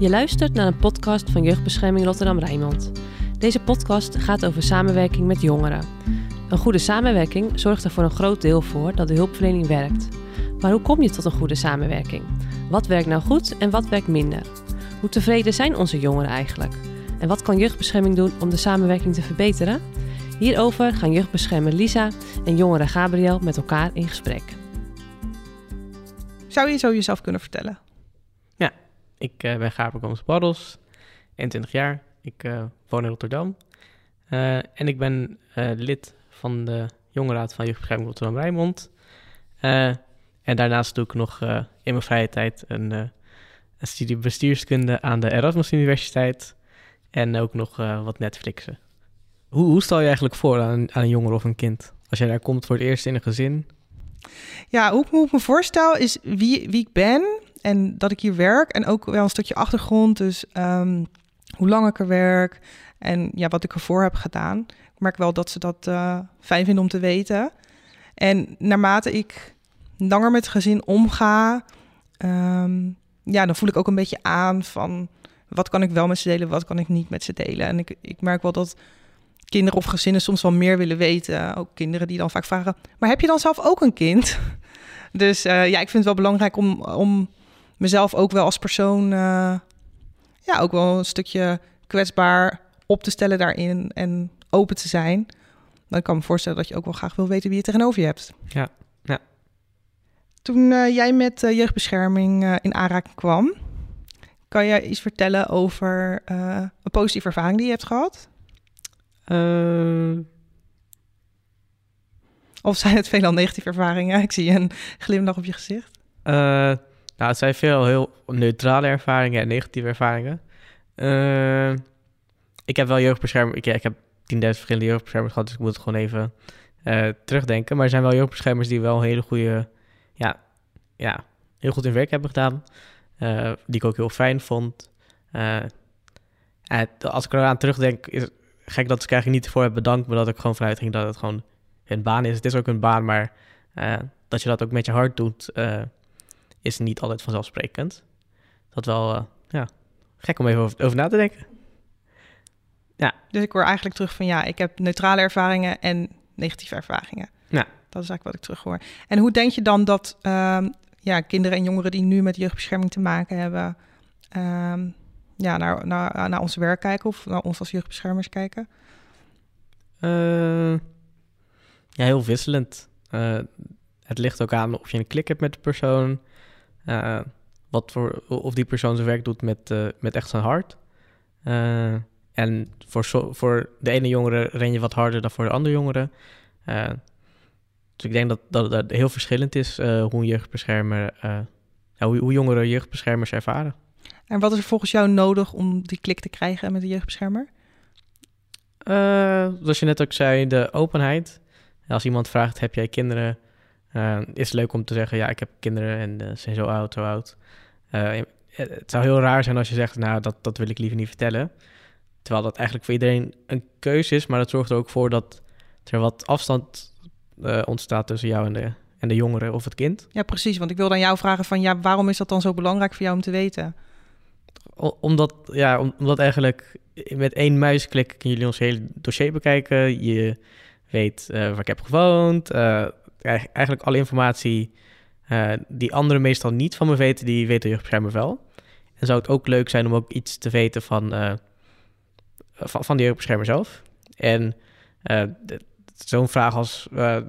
Je luistert naar een podcast van Jeugdbescherming Rotterdam-Rijnmond. Deze podcast gaat over samenwerking met jongeren. Een goede samenwerking zorgt er voor een groot deel voor dat de hulpverlening werkt. Maar hoe kom je tot een goede samenwerking? Wat werkt nou goed en wat werkt minder? Hoe tevreden zijn onze jongeren eigenlijk? En wat kan jeugdbescherming doen om de samenwerking te verbeteren? Hierover gaan jeugdbeschermer Lisa en jongere Gabriel met elkaar in gesprek. Zou je zo jezelf kunnen vertellen? Ik uh, ben Gabriel Gomes Bartels, 21 jaar. Ik uh, woon in Rotterdam. Uh, en ik ben lid van de Jongerenraad van Jeugdbescherming Rotterdam-Rijnmond. en daarnaast doe ik nog in mijn vrije tijd een, studie bestuurskunde aan de Erasmus Universiteit. En ook nog wat Netflixen. Hoe, hoe stel je eigenlijk voor aan, een jongere of een kind? Als jij daar komt voor het eerst in een gezin? Ja, hoe, hoe ik me voorstel is wie, wie ik ben en dat ik hier werk en ook wel een stukje achtergrond. Dus um, hoe lang ik er werk en ja, wat ik ervoor heb gedaan. Ik merk wel dat ze dat uh, fijn vinden om te weten. En naarmate ik langer met het gezin omga, um, ja, dan voel ik ook een beetje aan van wat kan ik wel met ze delen, wat kan ik niet met ze delen. En ik, ik merk wel dat kinderen of gezinnen soms wel meer willen weten. Ook kinderen die dan vaak vragen: Maar heb je dan zelf ook een kind? Dus uh, ja, ik vind het wel belangrijk om, om mezelf ook wel als persoon, uh, ja, ook wel een stukje kwetsbaar op te stellen daarin en open te zijn. Dan kan ik me voorstellen dat je ook wel graag wil weten wie je tegenover je hebt. Ja, ja. Toen uh, jij met uh, jeugdbescherming in aanraking kwam, kan jij iets vertellen over een positieve ervaring die je hebt gehad? Of zijn het veelal negatieve ervaringen? Ik zie een glimlach op je gezicht. Nou, het zijn veel heel neutrale ervaringen en negatieve ervaringen. Uh, ik heb wel jeugdbescherming. Ik, heb 10.000 verschillende jeugdbeschermers gehad, dus ik moet het gewoon even uh, terugdenken. Maar er zijn wel jeugdbeschermers die wel hele goede, ja, ja, heel goed hun werk hebben gedaan. Uh, die ik ook heel fijn vond. als ik eraan terugdenk, is gek dat ik eigenlijk niet voor heb bedankt, maar dat ik gewoon vanuit ging dat het gewoon een baan is. Het is ook een baan, maar dat je dat ook met je hart doet is niet altijd vanzelfsprekend. Dat wel, uh, ja, gek om even over, over, na te denken. Ja. Dus ik hoor eigenlijk terug van ja, ik heb neutrale ervaringen en negatieve ervaringen. Ja. Dat is eigenlijk wat ik terug hoor. En hoe denk je dan dat um, ja, kinderen en jongeren die nu met jeugdbescherming te maken hebben, um, ja, naar, naar, naar ons werk kijken of naar ons als jeugdbeschermers kijken? Uh, ja, heel wisselend. Uh, het ligt ook aan of je een klik hebt met de persoon. Uh, wat voor, of die persoon zijn werk doet met, uh, met echt zijn hart. Uh, en voor, so, voor de ene jongere ren je wat harder dan voor de andere jongere. dus ik denk dat, dat dat heel verschillend is hoe een jeugdbeschermer, hoe, hoe jongeren jeugdbeschermers ervaren. En wat is er volgens jou nodig om die klik te krijgen met de jeugdbeschermer? zoals je net ook zei, de openheid. Als iemand vraagt, heb jij kinderen? Uh, is leuk om te zeggen, ja, ik heb kinderen en uh, ze zijn zo oud, zo oud. Uh, het zou heel raar zijn als je zegt, nou, dat, dat wil ik liever niet vertellen. Terwijl dat eigenlijk voor iedereen een keuze is, maar dat zorgt er ook voor dat er wat afstand ontstaat tussen jou en de, en de jongere of het kind. Ja, precies. Want ik wilde aan jou vragen van, ja, waarom is dat dan zo belangrijk voor jou om te weten? omdat, ja, omdat eigenlijk met één muisklik kunnen jullie ons hele dossier bekijken. Je weet waar ik heb gewoond, eigenlijk alle informatie uh, die anderen meestal niet van me weten, die weten de jeugdbeschermer wel. En zou het ook leuk zijn om ook iets te weten van, uh, van, de jeugdbeschermer zelf. En uh, zo'n vraag als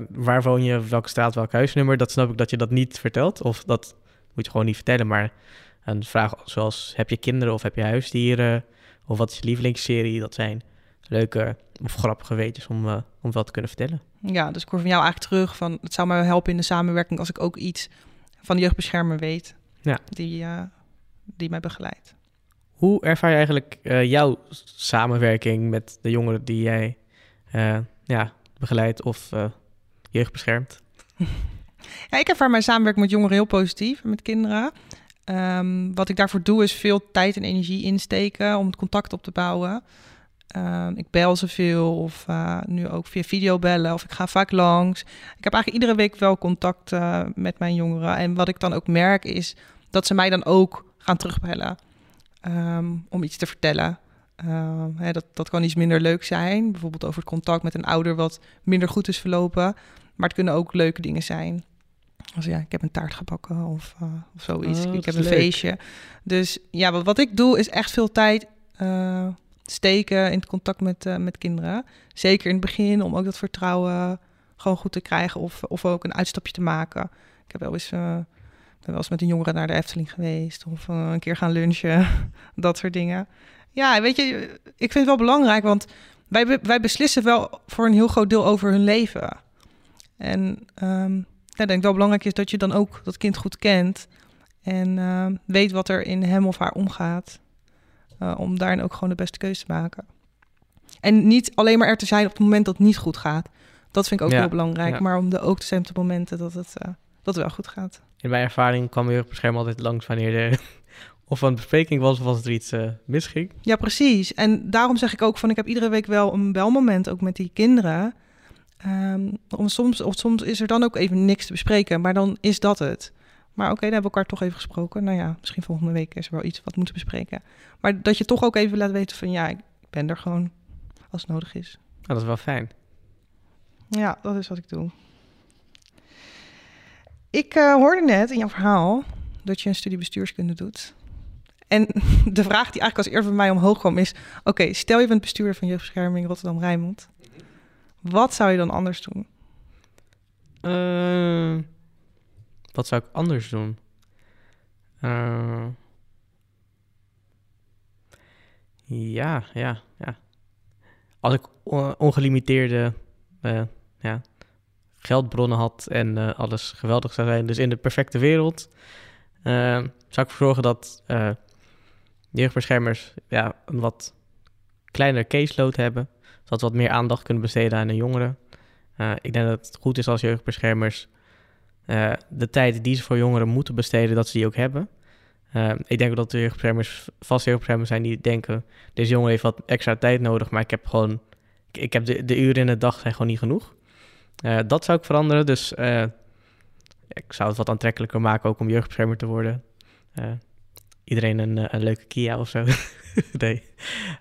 waar woon je, welke straat, welk huisnummer, dat snap ik dat je dat niet vertelt. Of dat moet je gewoon niet vertellen. Maar een vraag zoals heb je kinderen of heb je huisdieren? Of wat is je lievelingsserie? Dat zijn leuke of grappige weetjes om, om wel te kunnen vertellen. Ja, dus ik hoor van jou eigenlijk terug van het zou me helpen in de samenwerking als ik ook iets van de jeugdbeschermer weet ja. die, uh, die mij begeleidt. Hoe ervaar je eigenlijk uh, jouw samenwerking met de jongeren die jij ja, begeleidt of jeugd beschermt? ja, ik ervaar mijn samenwerking met jongeren heel positief, met kinderen. Um, wat ik daarvoor doe is veel tijd en energie insteken om het contact op te bouwen. Uh, ik bel ze veel of uh, nu ook via video bellen of ik ga vaak langs. Ik heb eigenlijk iedere week wel contact uh, met mijn jongeren. En wat ik dan ook merk is dat ze mij dan ook gaan terugbellen. ehm, om iets te vertellen. Ehm, hè, dat, dat kan iets minder leuk zijn. Bijvoorbeeld over het contact met een ouder wat minder goed is verlopen. Maar het kunnen ook leuke dingen zijn. Als ja, ik heb een taart gebakken of, uh, of zoiets. Oh, ik heb een leuk. feestje. Dus ja, wat, wat ik doe is echt veel tijd eh, steken in het contact met, eh, met kinderen. Zeker in het begin, om ook dat vertrouwen gewoon goed te krijgen. Of, of ook een uitstapje te maken. Ik heb wel eens, eh, ben wel eens met een jongere naar de Efteling geweest. Of eh, een keer gaan lunchen. dat soort dingen. Ja, weet je, ik vind het wel belangrijk, want wij, wij beslissen wel voor een heel groot deel over hun leven. En ehm, ja, ik denk wel belangrijk is dat je dan ook dat kind goed kent. En ehm, weet wat er in hem of haar omgaat. Eh, om daarin ook gewoon de beste keuze te maken. En niet alleen maar er te zijn op het moment dat het niet goed gaat. Dat vind ik ook Ja, heel belangrijk. ja. Maar om er ook te zijn op de momenten dat het, eh, dat het wel goed gaat. In mijn ervaring kwam je jeugdbeschermer altijd langs wanneer er of een bespreking was of als er iets eh, misging. Ja, precies. En daarom zeg ik ook van ik heb iedere week wel een belmoment ook met die kinderen. Ehm, om soms, of soms is er dan ook even niks te bespreken, maar dan is dat het. Maar oké, dan hebben we elkaar toch even gesproken. Nou ja, misschien volgende week is er wel iets wat moeten bespreken. Maar dat je toch ook even laat weten van ja, ik ben er gewoon als het nodig is. Nou, dat is wel fijn. Ja, dat is wat ik doe. Ik eh, hoorde net in jouw verhaal dat je een studie bestuurskunde doet. En de vraag die eigenlijk als eerste bij mij omhoog kwam is... Oké, stel je bent bestuurder van jeugdbescherming Rotterdam-Rijnmond. Wat zou je dan anders doen? Eh, wat zou ik anders doen? Eh, ja, ja, ja. Als ik on- ongelimiteerde eh, ja, geldbronnen had en eh, alles geweldig zou zijn, dus in de perfecte wereld, zou ik ervoor zorgen dat jeugdbeschermers ja, een wat kleiner caseload hebben, zodat we wat meer aandacht kunnen besteden aan de jongeren. Ik denk dat het goed is als jeugdbeschermers eh, de tijd die ze voor jongeren moeten besteden, dat ze die ook hebben. Eh, ik denk dat de jeugdbeschermers vast jeugdbeschermers zijn die denken, deze jongen heeft wat extra tijd nodig, maar ik heb gewoon, ik, heb de, de uren in de dag zijn gewoon niet genoeg. Eh, dat zou ik veranderen, dus ik zou het wat aantrekkelijker maken ook om jeugdbeschermer te worden. Iedereen een, een leuke Kia of zo.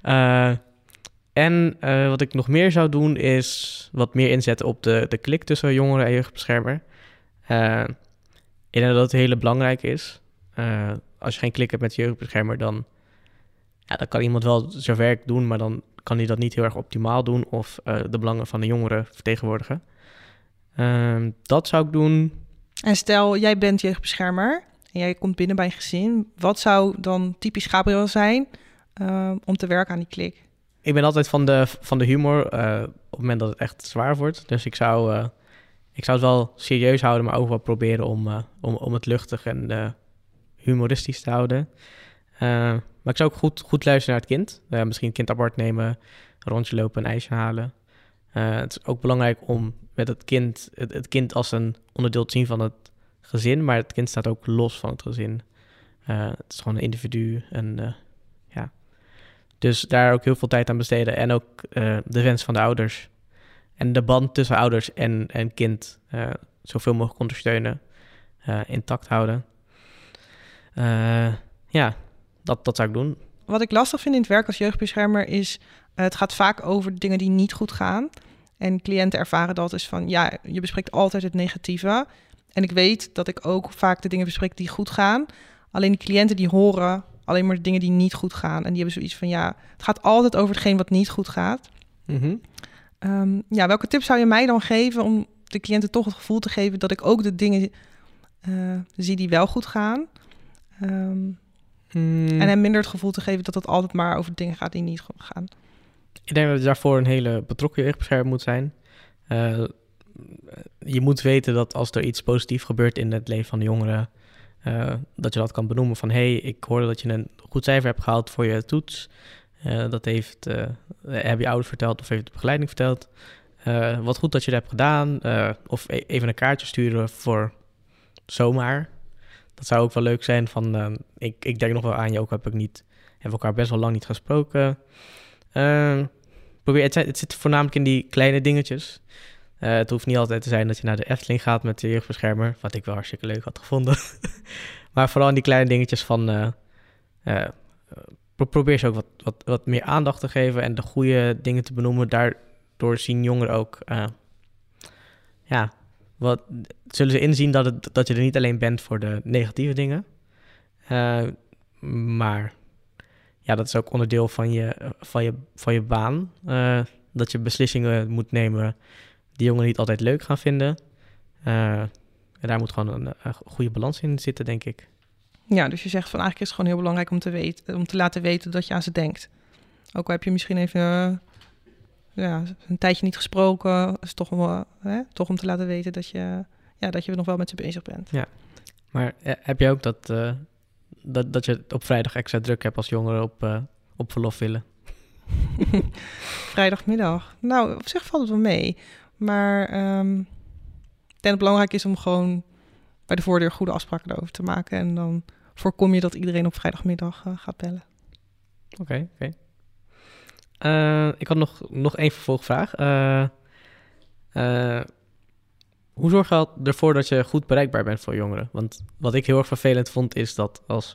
en wat ik nog meer zou doen is wat meer inzetten op de, de klik tussen jongeren en jeugdbeschermer. Eh, ik denk dat dat heel belangrijk is. Eh, als je geen klik hebt met je jeugdbeschermer, dan, ja, dan kan iemand wel zijn werk doen, maar dan kan hij dat niet heel erg optimaal doen of eh, de belangen van de jongeren vertegenwoordigen. Ehm, dat zou ik doen. En stel, jij bent jeugdbeschermer en jij komt binnen bij een gezin. Wat zou dan typisch Gabriel zijn om te werken aan die klik? Ik ben altijd van de, van de humor op het moment dat het echt zwaar wordt. Dus ik zou, ik zou het wel serieus houden, maar ook wel proberen om, eh, om, om het luchtig en eh, humoristisch te houden. Eh, maar ik zou ook goed, goed luisteren naar het kind. Misschien het kind apart nemen, een rondje lopen, een ijsje halen. Het is ook belangrijk om met het kind, het, het kind als een onderdeel te zien van het gezin, maar het kind staat ook los van het gezin. Het is gewoon een individu en ja. Dus daar ook heel veel tijd aan besteden en ook de wens van de ouders en de band tussen ouders en, en kind eh, zoveel mogelijk ondersteunen, eh, intact houden. Eh, ja, dat, dat zou ik doen. Wat ik lastig vind in het werk als jeugdbeschermer is... het gaat vaak over dingen die niet goed gaan. En cliënten ervaren dat is van... ja, je bespreekt altijd het negatieve. En ik weet dat ik ook vaak de dingen bespreek die goed gaan. Alleen die cliënten die horen alleen maar de dingen die niet goed gaan. En die hebben zoiets van... ja, het gaat altijd over hetgeen wat niet goed gaat. Ehm, ja, welke tips zou je mij dan geven om de cliënten toch het gevoel te geven dat ik ook de dingen eh, zie die wel goed gaan? Ehm, Mm, En hem minder het gevoel te geven dat het altijd maar over dingen gaat die niet goed gaan. Ik denk dat je daarvoor een hele betrokken jeugdbeschermer moet zijn. Eh, je moet weten dat als er iets positiefs gebeurt in het leven van de jongeren, eh, dat je dat kan benoemen van hé, hey, ik hoorde dat je een goed cijfer hebt gehaald voor je toets. Eh, dat heeft, eh, heb je ouders verteld of heeft de begeleiding verteld. Eh, wat goed dat je dat hebt gedaan. Eh, of e- even een kaartje sturen voor zomaar. Dat zou ook wel leuk zijn. Van, eh, ik, ik denk nog wel aan je, ook heb ik niet, hebben elkaar best wel lang niet gesproken. Eh, probeer, het, het zit voornamelijk in die kleine dingetjes. Eh, het hoeft niet altijd te zijn dat je naar de Efteling gaat met de jeugdbeschermer, wat ik wel hartstikke leuk had gevonden. maar vooral in die kleine dingetjes van eh, eh, probeer ze ook wat, wat, wat meer aandacht te geven en de goede dingen te benoemen. Daardoor zien jongeren ook, eh, ja, wat, zullen ze inzien dat, het, dat je er niet alleen bent voor de negatieve dingen. Eh, maar ja, dat is ook onderdeel van je, van je, van je baan. eh, dat je beslissingen moet nemen die jongeren niet altijd leuk gaan vinden. En daar moet gewoon een goede balans in zitten, denk ik. Ja, dus je zegt van eigenlijk is het gewoon heel belangrijk om te, weten, om te laten weten dat je aan ze denkt. Ook al heb je misschien even eh, ja, een tijdje niet gesproken, is toch, wel, hè, toch om te laten weten dat je, ja, dat je nog wel met ze bezig bent. Maar eh, heb je ook dat, eh, dat, dat je op vrijdag extra druk hebt als jongeren op, eh, op verlof willen? Vrijdagmiddag. Nou, op zich valt het wel mee. Maar ik denk dat het belangrijk is om gewoon bij de voordeur goede afspraken erover te maken. En dan voorkom je dat iedereen op vrijdagmiddag eh, gaat bellen. Oké, oké. Eh, ik had nog, nog één vervolgvraag. Eh, hoe zorg je ervoor dat je goed bereikbaar bent voor jongeren? Want wat ik heel erg vervelend vond, is dat als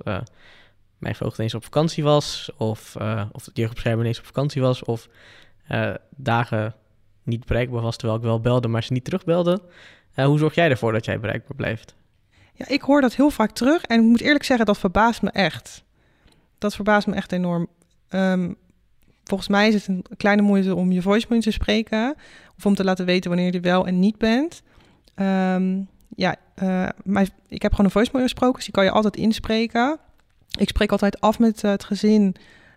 mijn voogd eens op vakantie was, of, of de jeugdbeschermer ineens op vakantie was, of dagen niet bereikbaar was, terwijl ik wel belde, maar ze niet terugbelde. Eh, hoe zorg jij ervoor dat jij bereikbaar blijft? Ja, ik hoor dat heel vaak terug. En ik moet eerlijk zeggen, dat verbaast me echt. Dat verbaast me echt enorm. Ehm, volgens mij is het een kleine moeite om je voicemail te spreken. Of om te laten weten wanneer je wel en niet bent. Ehm, ja, eh, maar ik heb gewoon een voicemail gesproken. Dus die kan je altijd inspreken. Ik spreek altijd af met eh, het gezin.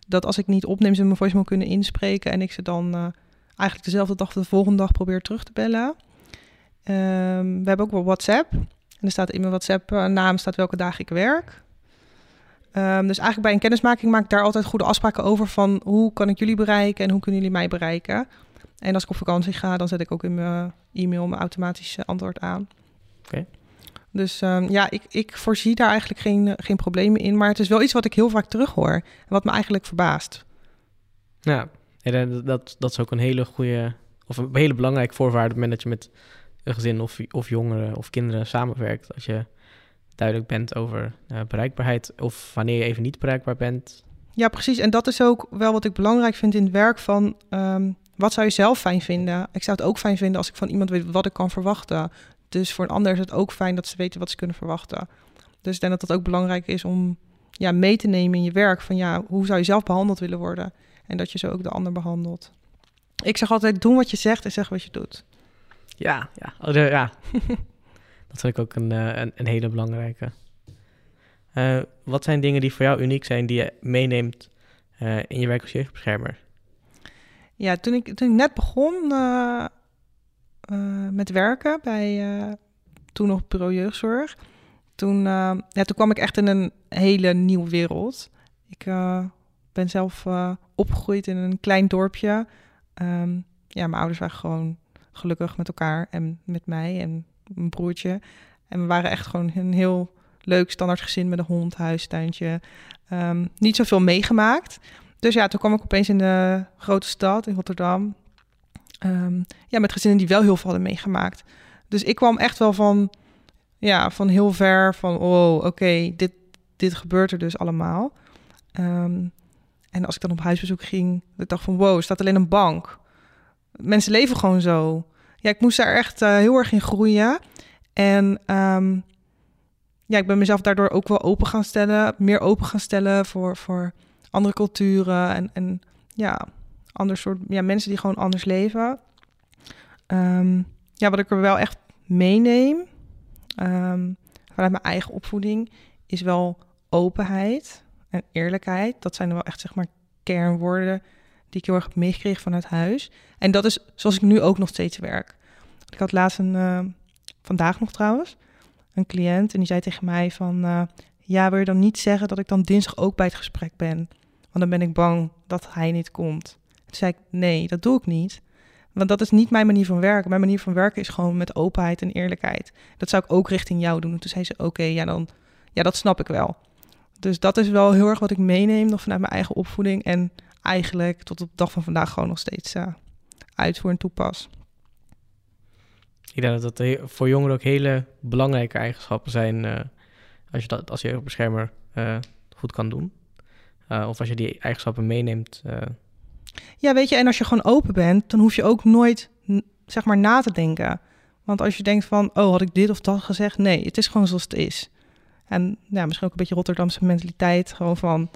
Dat als ik niet opneem, ze mijn voicemail kunnen inspreken. En ik ze dan eh, eigenlijk dezelfde dag of de volgende dag probeer terug te bellen. Ehm, we hebben ook wel WhatsApp. En er staat in mijn WhatsApp-naam staat welke dagen ik werk. Ehm, dus eigenlijk bij een kennismaking maak ik daar altijd goede afspraken over van hoe kan ik jullie bereiken en hoe kunnen jullie mij bereiken. En als ik op vakantie ga, dan zet ik ook in mijn e-mail mijn automatische antwoord aan. Oké. Dus ehm, ja, ik, ik voorzie daar eigenlijk geen, geen problemen in. Maar het is wel iets wat ik heel vaak terughoor. En wat me eigenlijk verbaast. Ja, dat, dat, dat is ook een hele goede, of een hele belangrijke voorwaarde op het moment dat je met een gezin of, of jongeren of kinderen samenwerkt. Als je duidelijk bent over eh, bereikbaarheid of wanneer je even niet bereikbaar bent. Ja, precies. En dat is ook wel wat ik belangrijk vind in het werk van... ehm, wat zou je zelf fijn vinden? Ik zou het ook fijn vinden als ik van iemand weet wat ik kan verwachten. Dus voor een ander is het ook fijn dat ze weten wat ze kunnen verwachten. Dus ik denk dat dat ook belangrijk is om ja, mee te nemen in je werk. Van ja, hoe zou je zelf behandeld willen worden? En dat je zo ook de ander behandelt. Ik zeg altijd, doen wat je zegt en zeg wat je doet. Ja, ja. Oh, de- ja. dat vind ik ook een, eh, een, een hele belangrijke. Eh, wat zijn dingen die voor jou uniek zijn die je meeneemt eh, in je werk als jeugdbeschermer? Ja, toen ik, toen ik net begon eh, eh, met werken bij eh, toen nog bureau jeugdzorg, toen, eh, ja, toen kwam ik echt in een hele nieuwe wereld. Ik eh, ben zelf eh, opgegroeid in een klein dorpje. Ehm, ja, mijn ouders waren gewoon gelukkig met elkaar en met mij en mijn broertje. En we waren echt gewoon een heel leuk standaard gezin met een hond, huistuintje. Ehm, niet zoveel meegemaakt. Dus ja, toen kwam ik opeens in de grote stad, in Rotterdam. Ehm, ja, met gezinnen die wel heel veel hadden meegemaakt. Dus ik kwam echt wel van, ja, van heel ver van, oh, oké, dit, dit gebeurt er dus allemaal. Ehm, en als ik dan op huisbezoek ging, ik dacht van, wow, er staat alleen een bank. Mensen leven gewoon zo. Ja, ik moest daar echt eh, heel erg in groeien. En ehm, ja, ik ben mezelf daardoor ook wel open gaan stellen, meer open gaan stellen voor, voor andere culturen en, en ja, ander soort ja, mensen die gewoon anders leven. Ehm, ja, wat ik er wel echt meeneem ehm, vanuit mijn eigen opvoeding is wel openheid en eerlijkheid. Dat zijn wel echt zeg maar kernwoorden die ik heel erg heb meegekregen vanuit huis. En dat is zoals ik nu ook nog steeds werk. Ik had laatst een, eh, vandaag nog trouwens, een cliënt en die zei tegen mij van, eh, ja, wil je dan niet zeggen dat ik dan dinsdag ook bij het gesprek ben? Want dan ben ik bang dat hij niet komt. Toen zei ik, nee, dat doe ik niet. Want dat is niet mijn manier van werken. Mijn manier van werken is gewoon met openheid en eerlijkheid. Dat zou ik ook richting jou doen. En toen zei ze, oké, ja, dan, ja, dat snap ik wel. Dus dat is wel heel erg wat ik meeneem nog vanuit mijn eigen opvoeding. En eigenlijk tot op de dag van vandaag gewoon nog steeds uh, uitvoer en toepas. Ik denk dat dat voor jongeren ook hele belangrijke eigenschappen zijn uh, als je dat als jeugdbeschermer uh, goed kan doen. Of als je die eigenschappen meeneemt. Ja, weet je, en als je gewoon open bent, dan hoef je ook nooit, zeg maar, na te denken. Want als je denkt van, oh, had ik dit of dat gezegd? Nee, het is gewoon zoals het is. En ja, misschien ook een beetje Rotterdamse mentaliteit. Gewoon van,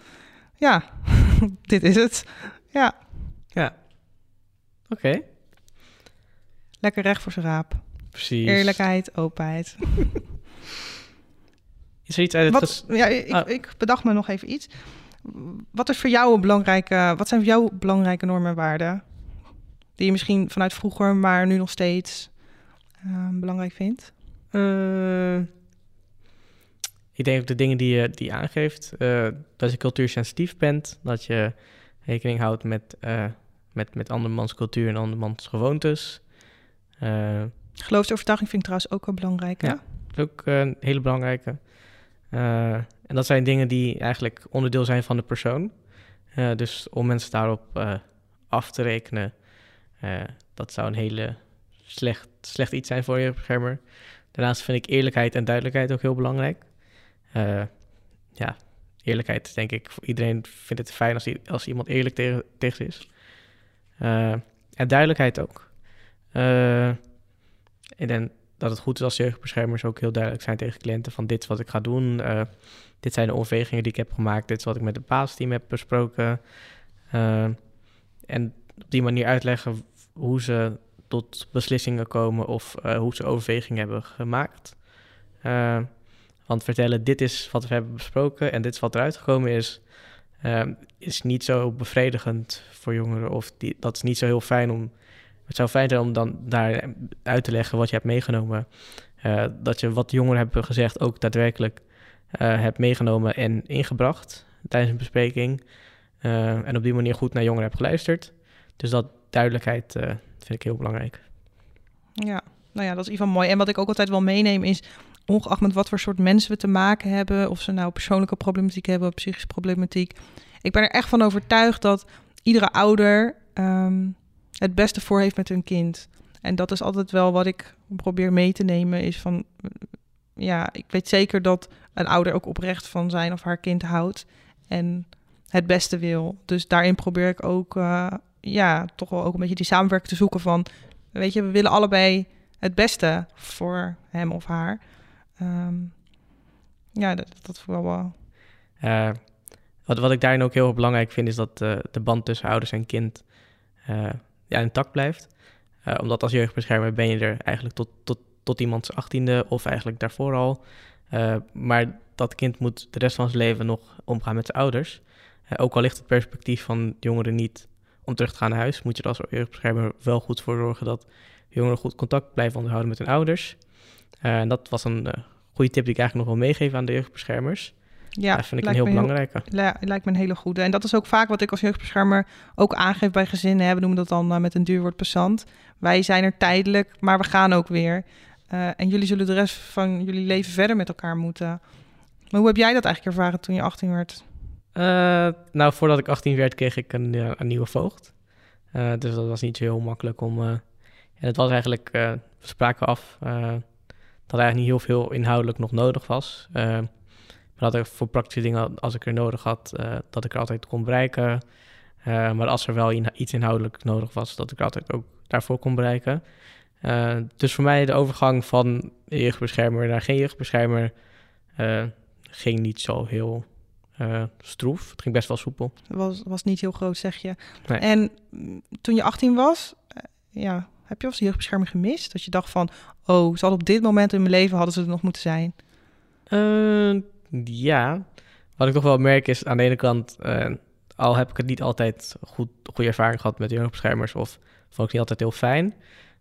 ja, dit is het. Ja. Ja. Oké. Lekker recht voor zijn raap. Precies. Eerlijkheid, openheid. Is er iets uit het... Wat, ja, ik, oh. ik bedacht me nog even iets. Wat is voor jou een belangrijke... Wat zijn voor jou belangrijke normen en waarden? Die je misschien vanuit vroeger, maar nu nog steeds uh, belangrijk vindt? Uh, ik denk ook de dingen die je, die je aangeeft. Uh, dat je cultuursensitief bent. Dat je rekening houdt met, uh, met, met andermans cultuur en andermans gewoontes. Geloofsovertuiging vind ik trouwens ook wel belangrijk. Ja, ook een hele belangrijke. en dat zijn dingen die eigenlijk onderdeel zijn van de persoon. dus om mensen daarop af te rekenen, dat zou een hele slecht, slecht iets zijn voor je beschermer. Daarnaast vind ik eerlijkheid en duidelijkheid ook heel belangrijk. Uh, ja, eerlijkheid denk ik, iedereen vindt het fijn als, iemand eerlijk tegen, tegen ze is. Uh, en duidelijkheid ook. Uh, dat het goed is als jeugdbeschermers ook heel duidelijk zijn tegen cliënten van dit is wat ik ga doen. dit zijn de overwegingen die ik heb gemaakt. Dit is wat ik met het baasteam heb besproken. en op die manier uitleggen hoe ze tot beslissingen komen of hoe ze overwegingen hebben gemaakt. Want vertellen, dit is wat we hebben besproken en dit is wat eruit gekomen is, uh, is niet zo bevredigend voor jongeren. Of die, dat is niet zo heel fijn om. Het zou fijn zijn om dan daar uit te leggen wat je hebt meegenomen. dat je wat jongeren hebben gezegd ook daadwerkelijk hebt meegenomen en ingebracht tijdens een bespreking. en op die manier goed naar jongeren hebt geluisterd. Dus dat duidelijkheid vind ik heel belangrijk. Ja, nou ja, dat is geval mooi. En wat ik ook altijd wel meeneem is, ongeacht met wat voor soort mensen we te maken hebben, of ze nou persoonlijke problematiek hebben, psychische problematiek. Ik ben er echt van overtuigd dat iedere ouder ehm, het beste voor heeft met hun kind. En dat is altijd wel wat ik probeer mee te nemen, is van, ja, ik weet zeker dat een ouder ook oprecht van zijn of haar kind houdt en het beste wil. Dus daarin probeer ik ook uh, ja, toch wel ook een beetje die samenwerking te zoeken van, weet je, we willen allebei het beste voor hem of haar. Um, ja, dat, dat vooral wel. Uh, wat, wat ik daarin ook heel belangrijk vind, is dat uh, de band tussen ouders en kind uh, ja, intact blijft. omdat als jeugdbeschermer ben je er eigenlijk tot, tot, tot iemands achttiende of eigenlijk daarvoor al. maar dat kind moet de rest van zijn leven nog omgaan met zijn ouders. ook al ligt het perspectief van jongeren niet om terug te gaan naar huis, moet je er als jeugdbeschermer wel goed voor zorgen dat jongeren goed contact blijven onderhouden met hun ouders. Uh, en dat was een uh, goede tip die ik eigenlijk nog wil meegeven aan de jeugdbeschermers. Ja, dat vind ik een heel belangrijke. Heel, lijkt me een hele goede. En dat is ook vaak wat ik als jeugdbeschermer ook aangeef bij gezinnen. Hè. We noemen dat dan uh, met een duurwoord passant. Wij zijn er tijdelijk, maar we gaan ook weer. en jullie zullen de rest van jullie leven verder met elkaar moeten. Maar hoe heb jij dat eigenlijk ervaren toen je 18 werd? Uh, nou, voordat ik 18 werd, kreeg ik een, een nieuwe voogd. Dus dat was niet zo heel makkelijk om. En het was eigenlijk, we spraken af dat eigenlijk niet heel veel inhoudelijk nog nodig was. maar dat ik voor praktische dingen, als ik er nodig had, dat ik er altijd kon bereiken. maar als er wel in, iets inhoudelijk nodig was, dat ik er altijd ook daarvoor kon bereiken. dus voor mij de overgang van jeugdbeschermer naar geen jeugdbeschermer ging niet zo heel uh, stroef. Het ging best wel soepel. Het was, was niet heel groot, zeg je. En toen je 18 was, uh, ja, heb je als jeugdbescherming gemist? Dat je dacht van, oh, ze op dit moment in mijn leven hadden ze er nog moeten zijn. Uh, ja, wat ik toch wel merk is aan de ene kant, al heb ik het niet altijd goed, goede ervaring gehad met jeugdbeschermers of vond ik niet altijd heel fijn,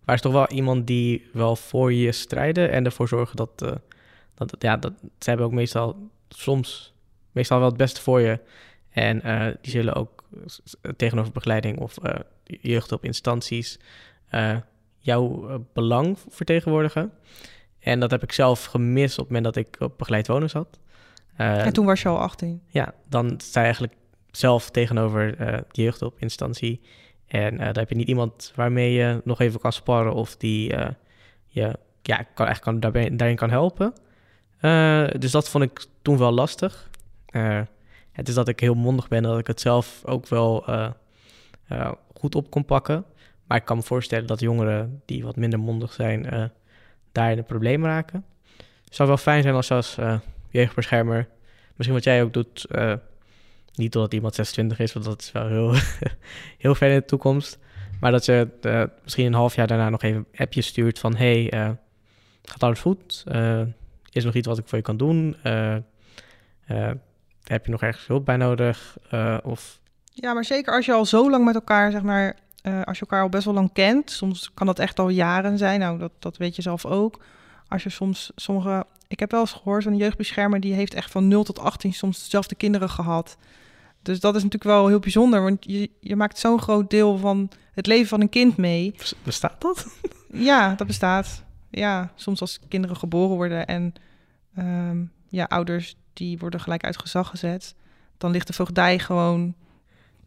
maar is toch wel iemand die wel voor je strijden en ervoor zorgen dat, dat ja, dat ze hebben ook meestal soms meestal wel het beste voor je. En die zullen ook tegenover begeleiding of uh, jeugd op instanties uh, jouw belang vertegenwoordigen. En dat heb ik zelf gemist op het moment dat ik op begeleid wonen zat. en toen was je al 18? Ja, dan sta je eigenlijk zelf tegenover de jeugd op instantie. En daar heb je niet iemand waarmee je nog even kan sparren of die je ja, kan, echt kan, daarbij, daarin kan helpen. dus dat vond ik toen wel lastig. Uh, het is dat ik heel mondig ben, dat ik het zelf ook wel eh, eh, goed op kon pakken. Maar ik kan me voorstellen dat jongeren die wat minder mondig zijn, eh, daar in een probleem raken. Het zou wel fijn zijn als als eh, jeugdbeschermer, misschien wat jij ook doet, eh, niet totdat iemand 26 is, want dat is wel heel, heel ver in de toekomst. Maar dat je misschien een half jaar daarna nog even een appje stuurt van... hey, gaat alles goed? Is er nog iets wat ik voor je kan doen? Heb je nog ergens hulp bij nodig? Of Ja, maar zeker als je al zo lang met elkaar, zeg maar, eh, als je elkaar al best wel lang kent, soms kan dat echt al jaren zijn. Nou, dat, dat weet je zelf ook. Als je soms sommige, ik heb wel eens gehoord, een jeugdbeschermer die heeft echt van 0 tot 18 soms dezelfde kinderen gehad. Dus dat is natuurlijk wel heel bijzonder, want je, je maakt zo'n groot deel van het leven van een kind mee. bes- bestaat dat? Ja, dat bestaat. Ja, soms als kinderen geboren worden en ehm, ja, ouders die worden gelijk uit gezag gezet, dan ligt de voogdij gewoon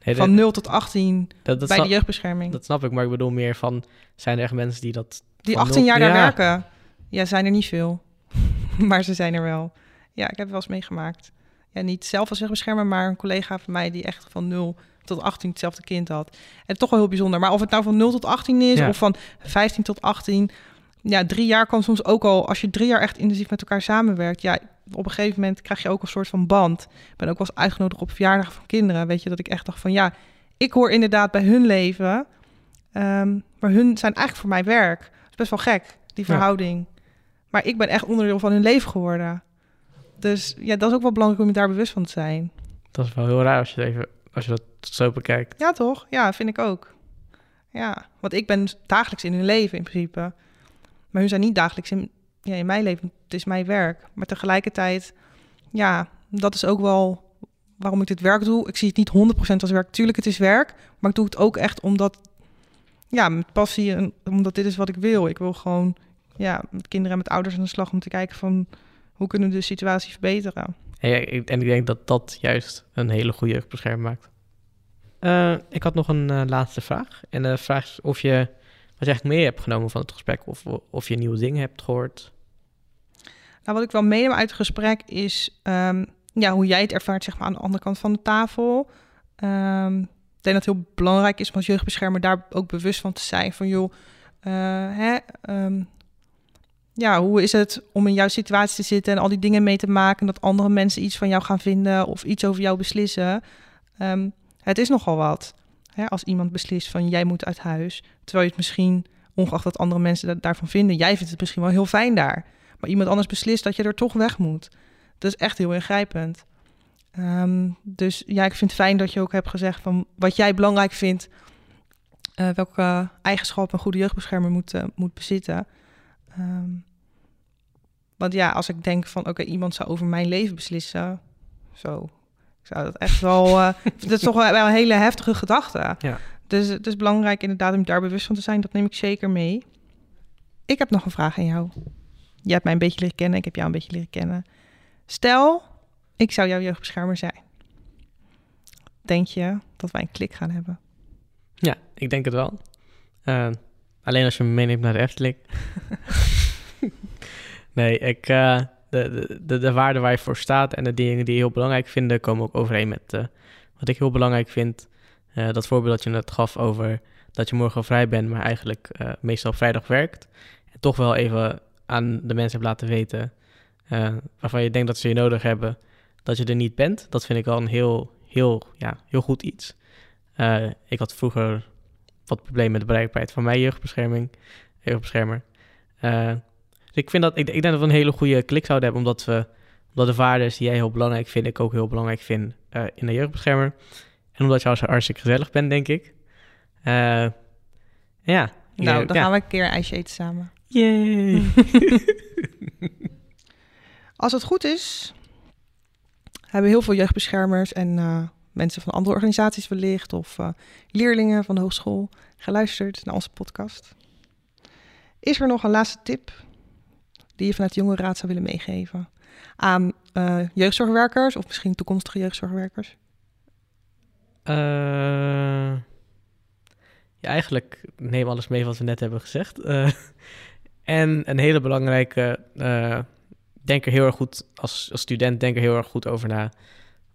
Nee, van dat, 0 tot 18 dat, dat bij snap, de jeugdbescherming. dat snap ik, maar ik bedoel meer van... zijn er echt mensen die dat... die van 18 nul- jaar daar werken. Ja, zijn er niet veel. maar ze zijn er wel. Ja, ik heb wel eens meegemaakt. Ja, niet zelf als jeugdbeschermer, maar een collega van mij die echt van 0 tot 18 hetzelfde kind had. En toch wel heel bijzonder. Maar of het nou van 0 tot 18 is Ja. of van 15 tot 18. Ja, drie jaar kan soms ook al, als je drie jaar echt intensief met elkaar samenwerkt. Ja, op een gegeven moment krijg je ook een soort van band. Ik ben ook wel eens uitgenodigd op verjaardagen van kinderen. Weet je, dat ik echt dacht van ja, ik hoor inderdaad bij hun leven. ehm, maar hun zijn eigenlijk voor mij werk. Dat is best wel gek, die Ja. verhouding. Maar ik ben echt onderdeel van hun leven geworden. Dus ja, dat is ook wel belangrijk om je daar bewust van te zijn. Dat is wel heel raar als je, even, als je dat zo bekijkt. Ja, toch? Ja, vind ik ook. Ja, want ik ben dagelijks in hun leven in principe. Maar hun zijn niet dagelijks in, ja, in mijn leven. Het is mijn werk. Maar tegelijkertijd, ja, dat is ook wel waarom ik dit werk doe. Ik zie het niet 100% als werk. Tuurlijk, het is werk. Maar ik doe het ook echt omdat, ja, met passie en omdat dit is wat ik wil. Ik wil gewoon, ja, met kinderen en met ouders aan de slag om te kijken van hoe kunnen we de situatie verbeteren. En, ja, ik- en ik denk dat dat juist een hele goede jeugdbeschermer maakt. Eh, ik had nog een eh, laatste vraag. En de vraag is of je wat je eigenlijk mee hebt genomen van het gesprek... of, of je nieuwe dingen hebt gehoord. Nou, wat ik wel meeneem uit het gesprek is um, ja, hoe jij het ervaart zeg maar, aan de andere kant van de tafel. Um, ik denk dat het heel belangrijk is om als jeugdbeschermer daar ook bewust van te zijn. Van joh, uh, hè, um, ja, hoe is het om in jouw situatie te zitten en al die dingen mee te maken... dat andere mensen iets van jou gaan vinden of iets over jou beslissen. Het is nogal wat. Hè, als iemand beslist van jij moet uit huis... terwijl je het misschien, ongeacht wat andere mensen dat daarvan vinden... jij vindt het misschien wel heel fijn daar... maar iemand anders beslist dat je er toch weg moet. Dat is echt heel ingrijpend. Um, dus ja, ik vind het fijn dat je ook hebt gezegd van wat jij belangrijk vindt... Uh, welke eigenschappen een goede jeugdbeschermer moet, uh, moet bezitten... Um, want ja, als ik denk van oké, okay, iemand zou over mijn leven beslissen, zo, ik zou dat echt wel, uh, dat is toch wel een hele heftige gedachte. Ja. Dus het is belangrijk inderdaad om daar bewust van te zijn. Dat neem ik zeker mee. Ik heb nog een vraag aan jou. Je hebt mij een beetje leren kennen, ik heb jou een beetje leren kennen. Stel, ik zou jouw jeugdbeschermer zijn. Denk je dat wij een klik gaan hebben? Ja, ik denk het wel. Uh, alleen als je me meeneemt naar de Efteling. nee, ik, uh, de, de, de waarden waar je voor staat en de dingen die je heel belangrijk vind, komen ook overeen met uh, wat ik heel belangrijk vind. Uh, dat voorbeeld dat je net gaf over dat je morgen vrij bent, maar eigenlijk uh, meestal vrijdag werkt. En toch wel even aan de mensen hebt laten weten uh, waarvan je denkt dat ze je nodig hebben, dat je er niet bent. Dat vind ik al een heel, heel, ja, heel goed iets. Ik had vroeger wat problemen met de bereikbaarheid van mijn jeugdbescherming, jeugdbeschermer. Dus ik, vind dat, ik, ik, denk dat we een hele goede klik zouden hebben, omdat, we, omdat de waarden die jij heel belangrijk vindt, ik ook heel belangrijk vind in de jeugdbeschermer. En omdat je als hartstikke gezellig bent, denk ik. Uh, ja. Nou, dan ja. gaan we een keer een ijsje eten samen. Yay! Als het goed is, hebben heel veel jeugdbeschermers en uh, mensen van andere organisaties wellicht of uh, leerlingen van de hogeschool geluisterd naar onze podcast. Is er nog een laatste tip die je vanuit de Jonge Raad zou willen meegeven aan jeugdzorgwerkers of misschien toekomstige jeugdzorgwerkers? Uh, ja, eigenlijk neem alles mee wat we net hebben gezegd. Uh, en een hele belangrijke, uh, denk er heel erg goed, als, als student denk er heel erg goed over na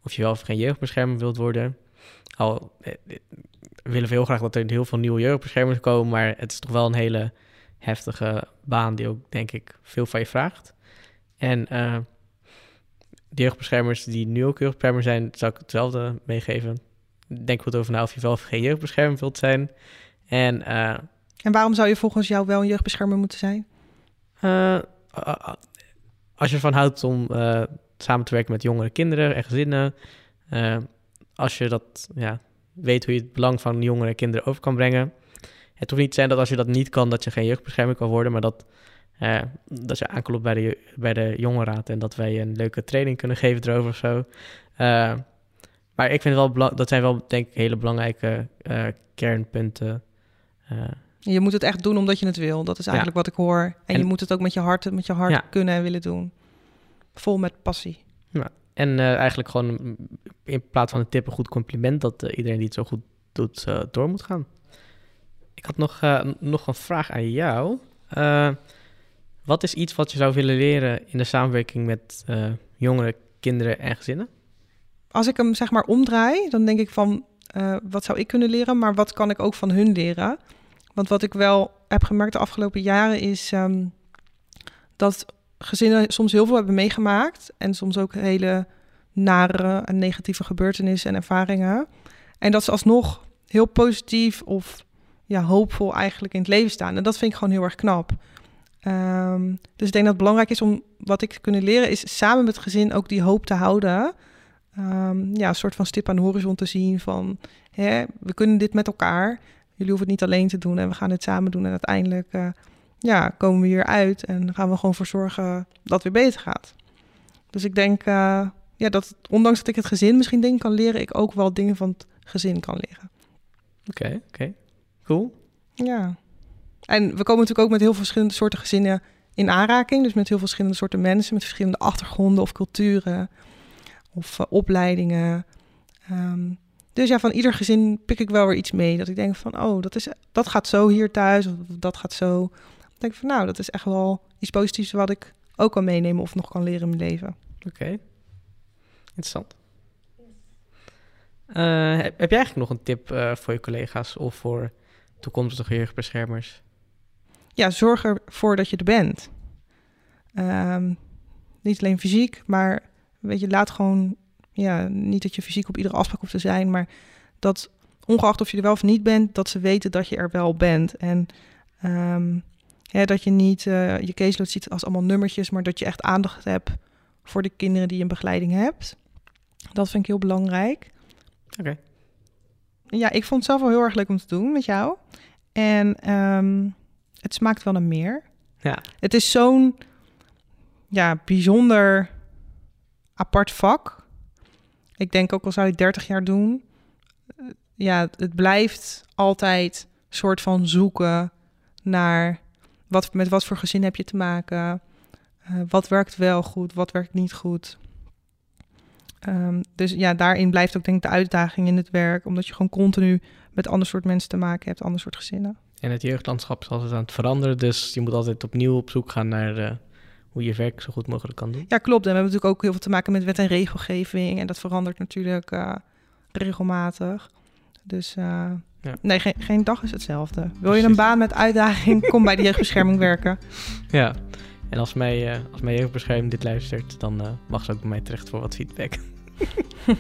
of je wel of geen jeugdbeschermer wilt worden. Al eh, eh, willen we heel graag dat er heel veel nieuwe jeugdbeschermers komen, maar het is toch wel een hele heftige baan die ook, denk ik, veel van je vraagt. En de jeugdbeschermers die nu ook jeugdbeschermer zijn, zou ik hetzelfde meegeven. Denk goed over na of je wel of geen jeugdbeschermer wilt zijn. En, uh, en waarom zou je volgens jou wel een jeugdbeschermer moeten zijn? Uh, als je ervan houdt om samen te werken met jongere kinderen en gezinnen. als je dat ja, weet hoe je het belang van jongere kinderen over kan brengen. Het hoeft niet te zijn dat als je dat niet kan, dat je geen jeugdbeschermer kan worden, maar dat, uh, dat je aanklopt bij de, bij de jongerenraad en dat wij een leuke training kunnen geven erover of zo. Uh, maar ik vind het wel dat zijn wel, denk ik, hele belangrijke uh, kernpunten. je moet het echt doen omdat je het wil. Dat is eigenlijk wat ik hoor. En, en, je moet het ook met je hart, met je hart ja. kunnen en willen doen. Vol met passie. Ja. En eigenlijk gewoon in plaats van een tip een goed compliment dat iedereen die het zo goed doet door moet gaan. Ik had nog, nog een vraag aan jou. Wat is iets wat je zou willen leren in de samenwerking met jongeren, kinderen en gezinnen? Als ik hem zeg maar omdraai, dan denk ik van wat zou ik kunnen leren, maar wat kan ik ook van hun leren? Want wat ik wel heb gemerkt de afgelopen jaren is um, dat gezinnen soms heel veel hebben meegemaakt en soms ook hele nare en negatieve gebeurtenissen en ervaringen. En dat ze alsnog heel positief of ja, hoopvol eigenlijk in het leven staan. En dat vind ik gewoon heel erg knap. Um, dus ik denk dat het belangrijk is om wat ik te kunnen leren, is samen met het gezin ook die hoop te houden. Um, ja, een soort van stip aan de horizon te zien van hè, we kunnen dit met elkaar. Jullie hoeven het niet alleen te doen en we gaan het samen doen. En uiteindelijk uh, ja, komen we hier uit en gaan we gewoon voor zorgen dat het weer beter gaat. Dus ik denk uh, ja, dat ondanks dat ik het gezin misschien dingen kan leren, ik ook wel dingen van het gezin kan leren. Oké, oké. Cool. Ja. En we komen natuurlijk ook met heel veel verschillende soorten gezinnen in aanraking. Dus met heel veel verschillende soorten mensen, met verschillende achtergronden of culturen of uh, opleidingen. Um, dus ja, van ieder gezin pik ik wel weer iets mee. Dat ik denk van, oh, dat, is, dat gaat zo hier thuis of dat gaat zo. Dan denk ik van, nou, dat is echt wel iets positiefs wat ik ook kan meenemen of nog kan leren in mijn leven. Oké, interessant. Uh, heb, heb, jij eigenlijk nog een tip uh, voor je collega's of voor toekomstige jeugdbeschermers? Ja, zorg ervoor dat je er bent. Um, niet alleen fysiek, maar weet je, laat gewoon, ja, niet dat je fysiek op iedere afspraak hoeft te zijn, maar dat ongeacht of je er wel of niet bent, dat ze weten dat je er wel bent. En um, ja, dat je niet uh, je caseload ziet als allemaal nummertjes, maar dat je echt aandacht hebt voor de kinderen die je een begeleiding hebt. Dat vind ik heel belangrijk. Oké. Ja, ik vond het zelf wel heel erg leuk om te doen met jou. En um, het smaakt wel naar meer. Ja. Het is zo'n ja, bijzonder apart vak. Ik denk ook al zou je 30 jaar doen. Ja, het blijft altijd soort van zoeken naar wat, met wat voor gezin heb je te maken. Uh, wat werkt wel goed, wat werkt niet goed. Um, dus ja, daarin blijft ook denk ik de uitdaging in het werk, omdat je gewoon continu met ander soort mensen te maken hebt, ander soort gezinnen. En het jeugdlandschap is altijd aan het veranderen, dus je moet altijd opnieuw op zoek gaan naar uh, hoe je werk zo goed mogelijk kan doen. Ja, klopt. En we hebben natuurlijk ook heel veel te maken met wet en regelgeving en dat verandert natuurlijk uh, regelmatig. Dus uh, ja. nee, geen, geen dag is hetzelfde. Wil je een baan met uitdaging, kom bij de jeugdbescherming werken. Ja, en als, mij, uh, als mijn jeugdbescherming dit luistert, dan uh, mag ze ook bij mij terecht voor wat feedback.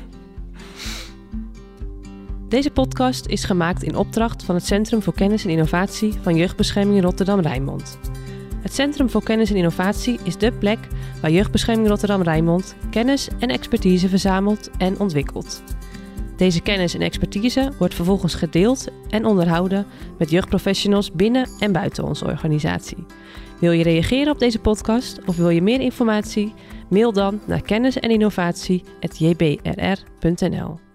Deze podcast is gemaakt in opdracht van het Centrum voor Kennis en Innovatie van Jeugdbescherming Rotterdam-Rijnmond. Het Centrum voor Kennis en Innovatie is de plek waar Jeugdbescherming Rotterdam-Rijnmond kennis en expertise verzamelt en ontwikkelt. Deze kennis en expertise wordt vervolgens gedeeld en onderhouden met jeugdprofessionals binnen en buiten onze organisatie. Wil je reageren op deze podcast of wil je meer informatie? Mail dan naar kennis en innovatie.jbrr.nl.